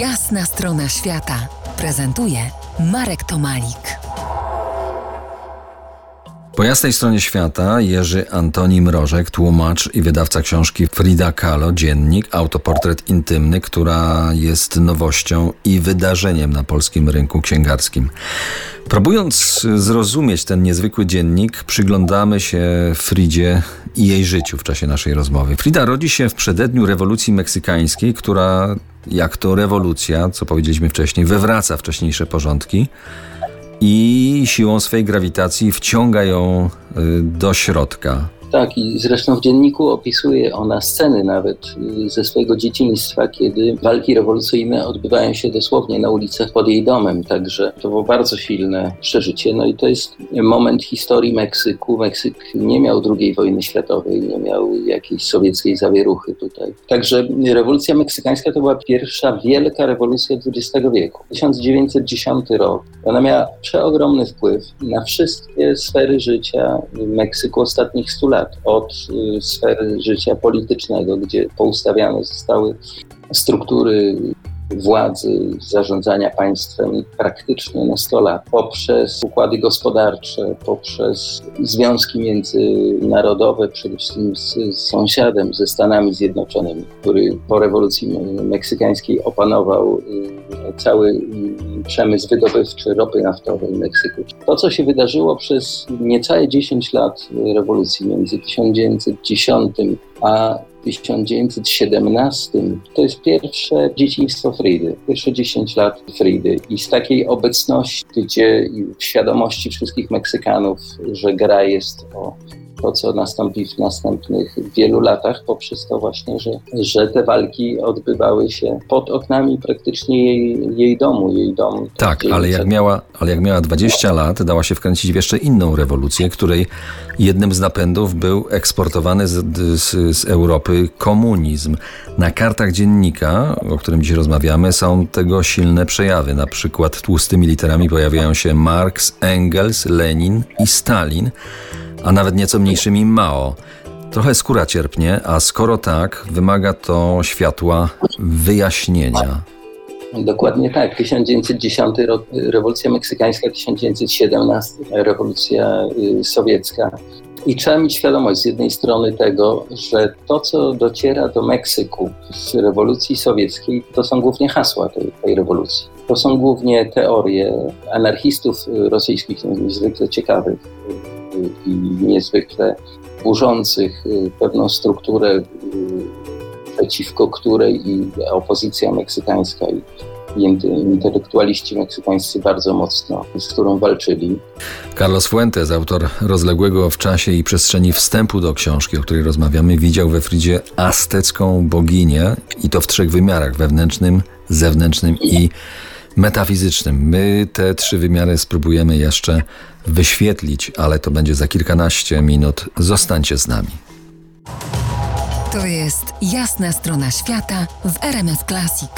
Jasna strona świata prezentuje Marek Tomalik. Po jasnej stronie świata Jerzy Antoni Mrożek, tłumacz i wydawca książki Frida Kahlo, Dziennik, autoportret intymny, która jest nowością i wydarzeniem na polskim rynku księgarskim. Próbując zrozumieć ten niezwykły dziennik, przyglądamy się Fridzie i jej życiu w czasie naszej rozmowy. Frida rodzi się w przededniu rewolucji meksykańskiej, która, jak to rewolucja, co powiedzieliśmy wcześniej, wywraca wcześniejsze porządki i siłą swej grawitacji wciąga ją y, do środka. Tak, i zresztą w dzienniku opisuje ona sceny nawet y, ze swojego dzieciństwa, kiedy walki rewolucyjne odbywają się dosłownie na ulicach pod jej domem, także to było bardzo silne przeżycie. No i to jest moment historii Meksyku. Meksyk nie miał II wojny światowej, nie miał jakiejś sowieckiej zawieruchy tutaj. Także rewolucja meksykańska to była pierwsza wielka rewolucja XX wieku. 1910 rok. Ona miała przeogromny wpływ na wszystkie sfery życia Meksyku ostatnich 100 lat lat od y, sfery życia politycznego, gdzie poustawiane zostały struktury władzy, zarządzania państwem praktycznie na 100 lat, poprzez układy gospodarcze, poprzez związki międzynarodowe, przede wszystkim z, z sąsiadem, ze Stanami Zjednoczonymi, który po rewolucji meksykańskiej opanował y, cały przemysł wydobywczy ropy naftowej w Meksyku. To, co się wydarzyło przez niecałe 10 lat rewolucji między 1910 a 1917 to jest pierwsze dzieciństwo Fridy, pierwsze 10 lat Fridy i z takiej obecności, gdzie w świadomości wszystkich Meksykanów, że gra jest o to, co nastąpi w następnych wielu latach, poprzez to właśnie, że, że te walki odbywały się pod oknami praktycznie jej, jej domu, jej dom. Tak, ale jak, miała, ale jak miała 20 lat, dała się wkręcić w jeszcze inną rewolucję, której jednym z napędów był eksportowany z, z, z Europy komunizm. Na kartach dziennika, o którym dziś rozmawiamy, są tego silne przejawy. Na przykład tłustymi literami pojawiają się Marx, Engels, Lenin i Stalin a nawet nieco mniejszymi Mao. Trochę skóra cierpnie, a skoro tak, wymaga to światła wyjaśnienia. Dokładnie tak. 1910 rok, rewolucja meksykańska, 1917 rewolucja y, sowiecka. I trzeba mieć świadomość z jednej strony tego, że to, co dociera do Meksyku z rewolucji sowieckiej, to są głównie hasła tej, tej rewolucji. To są głównie teorie anarchistów rosyjskich, niezwykle ciekawych, i niezwykle burzących y, pewną strukturę, y, przeciwko której i opozycja meksykańska i intelektualiści meksykańscy bardzo mocno, z którą walczyli. Carlos Fuentes, autor rozległego w czasie i przestrzeni wstępu do książki, o której rozmawiamy, widział we Fridzie aztecką boginię i to w trzech wymiarach: wewnętrznym, zewnętrznym i metafizycznym. My te trzy wymiary spróbujemy jeszcze wyświetlić, ale to będzie za kilkanaście minut. Zostańcie z nami. To jest jasna strona świata w RMS Classic.